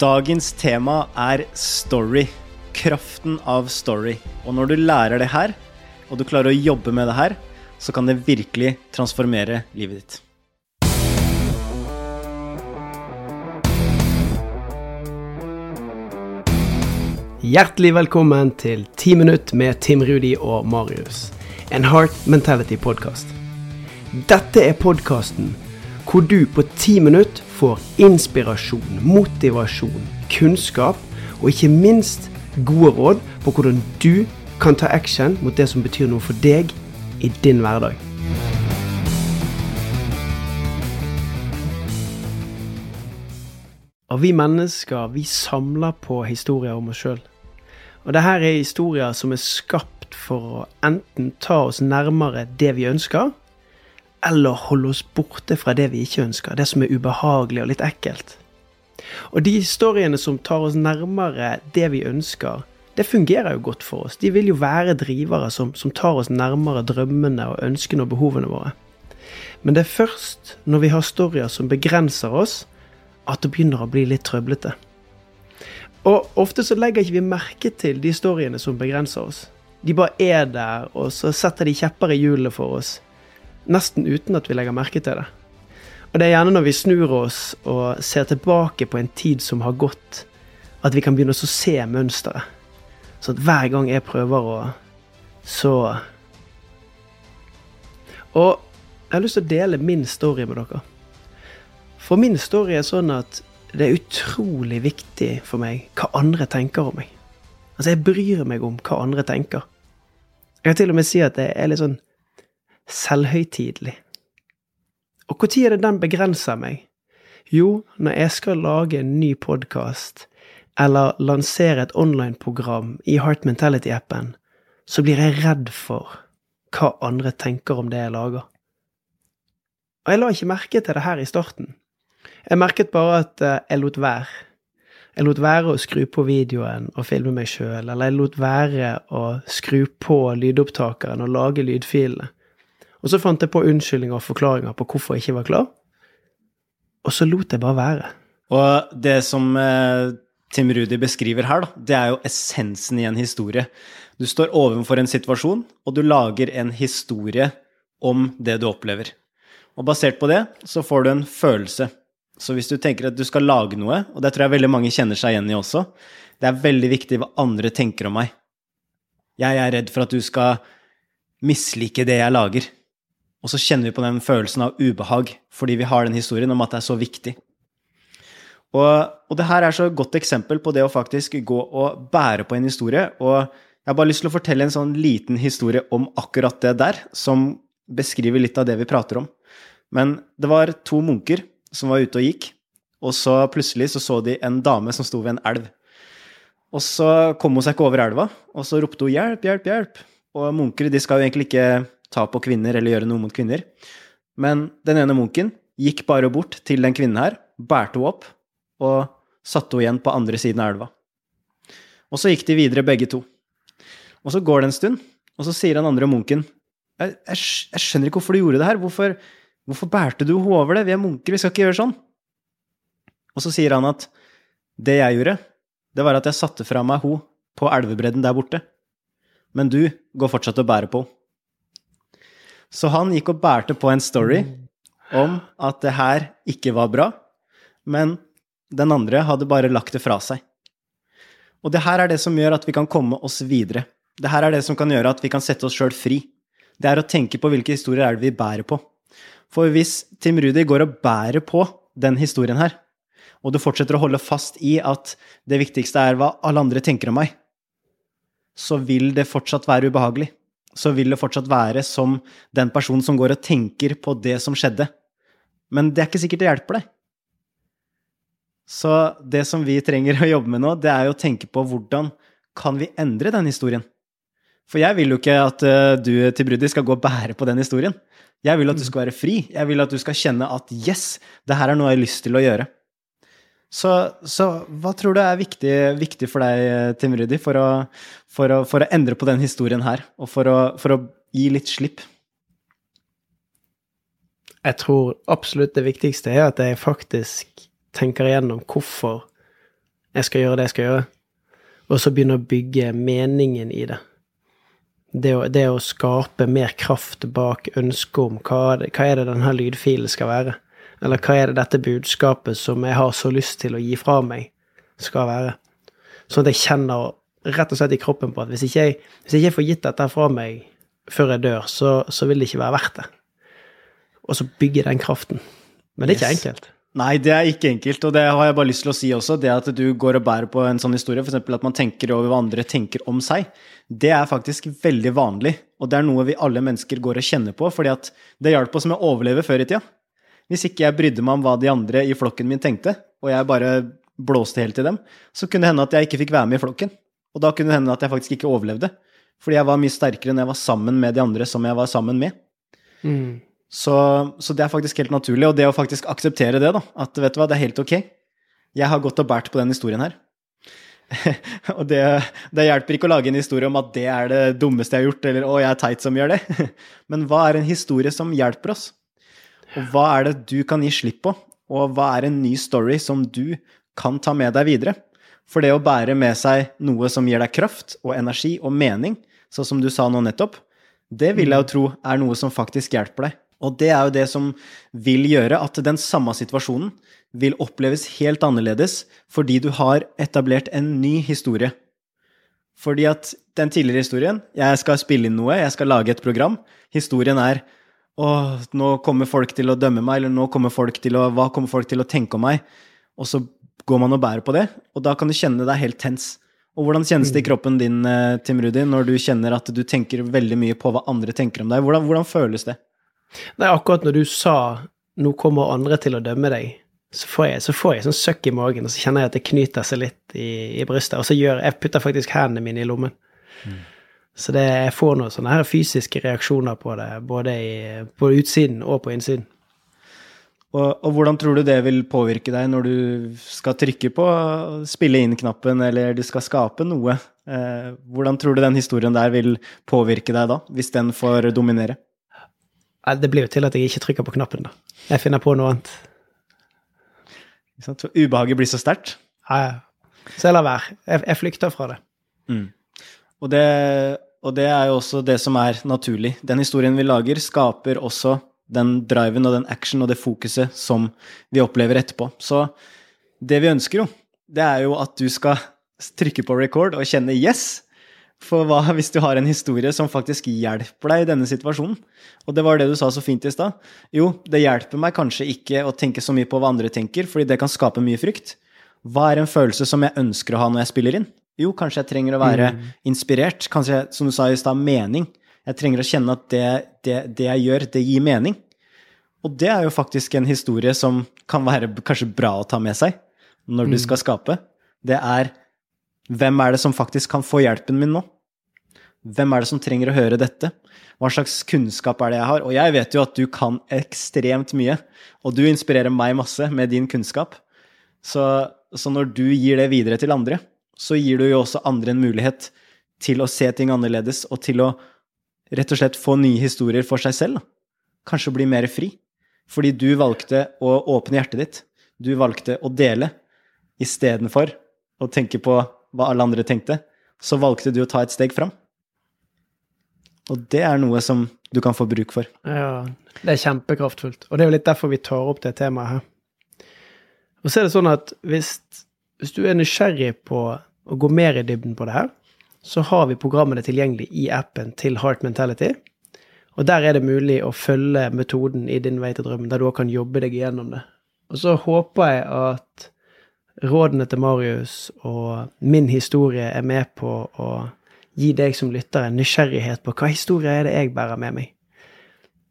Dagens tema er story. Kraften av story. Og når du lærer det her, og du klarer å jobbe med det her, så kan det virkelig transformere livet ditt. Hjertelig velkommen til 10 minutt med Tim Rudi og Marius. En Heart Mentality-podkast. Dette er podkasten hvor du på ti minutter får inspirasjon, motivasjon, kunnskap og ikke minst gode råd på hvordan du kan ta action mot det som betyr noe for deg i din hverdag. Og vi mennesker, vi samler på historier om oss sjøl. Og det er historier som er skapt for å enten ta oss nærmere det vi ønsker, eller holde oss borte fra det vi ikke ønsker, det som er ubehagelig og litt ekkelt. Og de historiene som tar oss nærmere det vi ønsker, det fungerer jo godt for oss. De vil jo være drivere som, som tar oss nærmere drømmene og ønskene og behovene våre. Men det er først når vi har storyer som begrenser oss, at det begynner å bli litt trøblete. Og ofte så legger ikke vi merke til de storyene som begrenser oss. De bare er der, og så setter de kjepper i hjulene for oss. Nesten uten at vi legger merke til det. Og det er gjerne når vi snur oss og ser tilbake på en tid som har gått, at vi kan begynne å se mønsteret. Så at hver gang jeg prøver å så Og jeg har lyst til å dele min story med dere. For min story er sånn at det er utrolig viktig for meg hva andre tenker om meg. Altså, jeg bryr meg om hva andre tenker. Jeg kan til og med si at det er litt sånn selvhøytidelig. Og når er det den begrenser meg? Jo, når jeg skal lage en ny podkast eller lansere et online-program i Heart Mentality-appen, så blir jeg redd for hva andre tenker om det jeg lager. Og jeg la ikke merke til det her i starten. Jeg merket bare at eh, jeg lot være. Jeg lot være å skru på videoen og filme meg sjøl, eller jeg lot være å skru på lydopptakeren og lage lydfilene. Og så fant jeg på unnskyldninger og forklaringer på hvorfor jeg ikke var klar, og så lot jeg bare være. Og det som eh, Tim Rudi beskriver her, da, det er jo essensen i en historie. Du står overfor en situasjon, og du lager en historie om det du opplever. Og basert på det så får du en følelse. Så hvis du tenker at du skal lage noe, og det tror jeg veldig mange kjenner seg igjen i også, det er veldig viktig hva andre tenker om meg. Jeg er redd for at du skal mislike det jeg lager. Og så kjenner vi på den følelsen av ubehag fordi vi har den historien om at det er så viktig. Og, og det her er så et godt eksempel på det å faktisk gå og bære på en historie. Og jeg har bare lyst til å fortelle en sånn liten historie om akkurat det der, som beskriver litt av det vi prater om. Men det var to munker som var ute og gikk, og så plutselig så, så de en dame som sto ved en elv. Og så kom hun seg ikke over elva, og så ropte hun 'hjelp, hjelp, hjelp'. Og munker de skal jo egentlig ikke ta på kvinner eller gjøre noe mot kvinner. Men den ene munken gikk bare bort til den kvinnen her, bærte henne opp og satte henne igjen på andre siden av elva. Og så gikk de videre, begge to. Og så går det en stund, og så sier den andre munken jeg, jeg, jeg skjønner ikke hvorfor du gjorde det her. Hvorfor, Hvorfor bærte du henne over det? Vi er munker, vi skal ikke gjøre sånn. Og så sier han at det jeg gjorde, det var at jeg satte fra meg henne på elvebredden der borte. Men du går fortsatt og bærer på henne. Så han gikk og bærte på en story om at det her ikke var bra, men den andre hadde bare lagt det fra seg. Og det her er det som gjør at vi kan komme oss videre. Det her er det som kan gjøre at vi kan sette oss sjøl fri. Det er å tenke på hvilke historier er det vi bærer på. For hvis Tim Rudi går og bærer på den historien her, og du fortsetter å holde fast i at det viktigste er hva alle andre tenker om meg, så vil det fortsatt være ubehagelig. Så vil det fortsatt være som den personen som går og tenker på det som skjedde. Men det er ikke sikkert det hjelper deg. Så det som vi trenger å jobbe med nå, det er jo å tenke på hvordan kan vi endre den historien? For jeg vil jo ikke at uh, du til Brudi skal gå og bære på den historien. Jeg vil at du skal være fri. Jeg vil at du skal kjenne at yes, det her er noe jeg har lyst til å gjøre. Så, så hva tror du er viktig, viktig for deg, Tim Rudi, for for, for å, endre på den historien her, og for å, for å gi litt slipp? Jeg tror absolutt det viktigste er at jeg faktisk tenker igjennom hvorfor Jeg skal gjøre det jeg skal gjøre. Og så begynne å bygge meningen i det. Det å, det å skape mer kraft bak ønsket om hva, hva er det denne lydfilen skal være. Eller hva er det dette budskapet som jeg har så lyst til å gi fra meg, skal være. Sånn at jeg kjenner rett og slett i kroppen på at hvis ikke jeg, hvis ikke jeg får gitt dette fra meg før jeg dør, så, så vil det ikke være verdt det. Og så bygge den kraften. Men det er ikke Yes. enkelt. Nei, det er ikke enkelt, og det har jeg bare lyst til å si også. Det at du går og bærer på en sånn historie, f.eks. at man tenker over hva andre tenker om seg, det er faktisk veldig vanlig. Og det er noe vi alle mennesker går og kjenner på, fordi at det hjalp oss med å overleve før i tida. Hvis ikke jeg brydde meg om hva de andre i flokken min tenkte, og jeg bare blåste helt til dem, så kunne det hende at jeg ikke fikk være med i flokken. Og da kunne det hende at jeg faktisk ikke overlevde. Fordi jeg var mye sterkere når jeg var sammen med de andre som jeg var sammen med. Mm. Så, så det er faktisk helt naturlig, og det å faktisk akseptere det, da, at vet du hva, det er helt ok. Jeg har gått og båret på den historien her. og det, det hjelper ikke å lage en historie om at det er det dummeste jeg har gjort, eller å, jeg er teit som gjør det. Men hva er en historie som hjelper oss? Og hva er det du kan gi slipp på? Og hva er en ny story som du kan ta med deg videre? For det å bære med seg noe som gir deg kraft og energi og mening, sånn som du sa nå nettopp, det vil jeg jo tro er noe som faktisk hjelper deg. Og det er jo det som vil gjøre at den samme situasjonen vil oppleves helt annerledes fordi du har etablert en ny historie. Fordi at den tidligere historien Jeg skal spille inn noe, jeg skal lage et program. Historien er Å, nå kommer folk til å dømme meg, eller nå kommer folk til å Hva kommer folk til å tenke om meg? Og så går man og bærer på det, og da kan du kjenne deg helt tens. Og hvordan kjennes det i kroppen din, eh, Tim Rudi, når du kjenner at du tenker veldig mye på hva andre tenker om deg? Hvordan, hvordan føles det? Er akkurat når du sa 'nå kommer andre til å dømme deg', så får jeg, så får jeg sånn søkk i magen, og så kjenner jeg at det knyter seg litt i, i brystet. Og så gjør jeg putter faktisk hendene mine i lommen. Så det, jeg får noen sånne her fysiske reaksjoner på det, både i, på utsiden og på innsiden. Og, og hvordan tror du det vil påvirke deg når du skal trykke på spille inn-knappen, eller du skal skape noe? Eh, hvordan tror du den historien der vil påvirke deg da, hvis den får dominere? Det blir jo til at jeg ikke trykker på knappen, da. Jeg finner på noe annet. Ubehaget blir så sterkt. Ja, ja. Så jeg lar være. Jeg, jeg flykter fra det. Og det, og det er jo også det som er naturlig. Den historien vi lager, skaper også den driven og den action og det fokuset som vi opplever etterpå. Så det vi ønsker jo, det er jo at du skal trykke på record og kjenne yes. For hva hvis du har en historie som faktisk hjelper deg i denne situasjonen? Og det var det du sa så fint i stad. Jo, det hjelper meg kanskje ikke å tenke så mye på hva andre tenker, fordi det kan skape mye frykt. Hva er en følelse som jeg ønsker å ha når jeg spiller inn? Jo, kanskje jeg trenger å være inspirert. Kanskje, som du sa i stad, mening. Jeg trenger å kjenne at det, det, det jeg gjør, det gir mening. Og det er jo faktisk en historie som kan være kanskje bra å ta med seg når du skal skape. Det er hvem er det som faktisk kan få hjelpen min nå? Hvem er det som trenger å høre dette? Hva slags kunnskap er det jeg har? Og jeg vet jo at du kan ekstremt mye, og du inspirerer meg masse med din kunnskap. Så, så når du gir det videre til andre, så gir du jo også andre en mulighet til å se ting annerledes, og til å rett og slett få nye historier for seg selv. Kanskje bli mer fri. Fordi du valgte å åpne hjertet ditt. Du valgte å dele istedenfor å tenke på hva alle andre tenkte. Så valgte du å ta et steg fram. Og det er noe som du kan få bruk for. Ja, det er kjempekraftfullt. Og det er jo litt derfor vi tar opp det temaet her. Og så er det sånn at hvis, hvis du er nysgjerrig på å gå mer i dybden på det her, så har vi programmene tilgjengelig i appen til Heart Mentality. Og der er det mulig å følge metoden i din vei til drømmen, der du også kan jobbe deg gjennom det. Og så håper jeg at rådene til Marius og min historie er med på å gi deg som lytter en nysgjerrighet på hva historie er det jeg bærer med meg.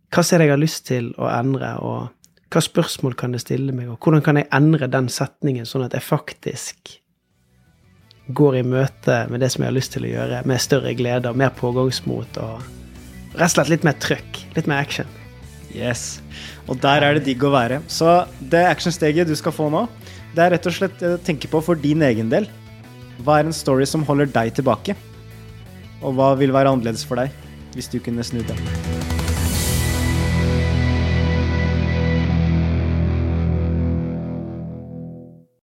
Hva er det jeg har lyst til å endre, og hva spørsmål kan det stille meg, og hvordan kan jeg endre den setningen sånn at jeg faktisk går i møte med det som jeg har lyst til å gjøre, med større glede og mer pågangsmot og rett og slett litt mer trøkk, litt mer action. Yes. Og der er det digg å være. Så det actionsteget du skal få nå, det er rett og slett å tenke på for din egen del. Hva er en story som holder deg tilbake? Og hva vil være annerledes for deg hvis du kunne snudd den?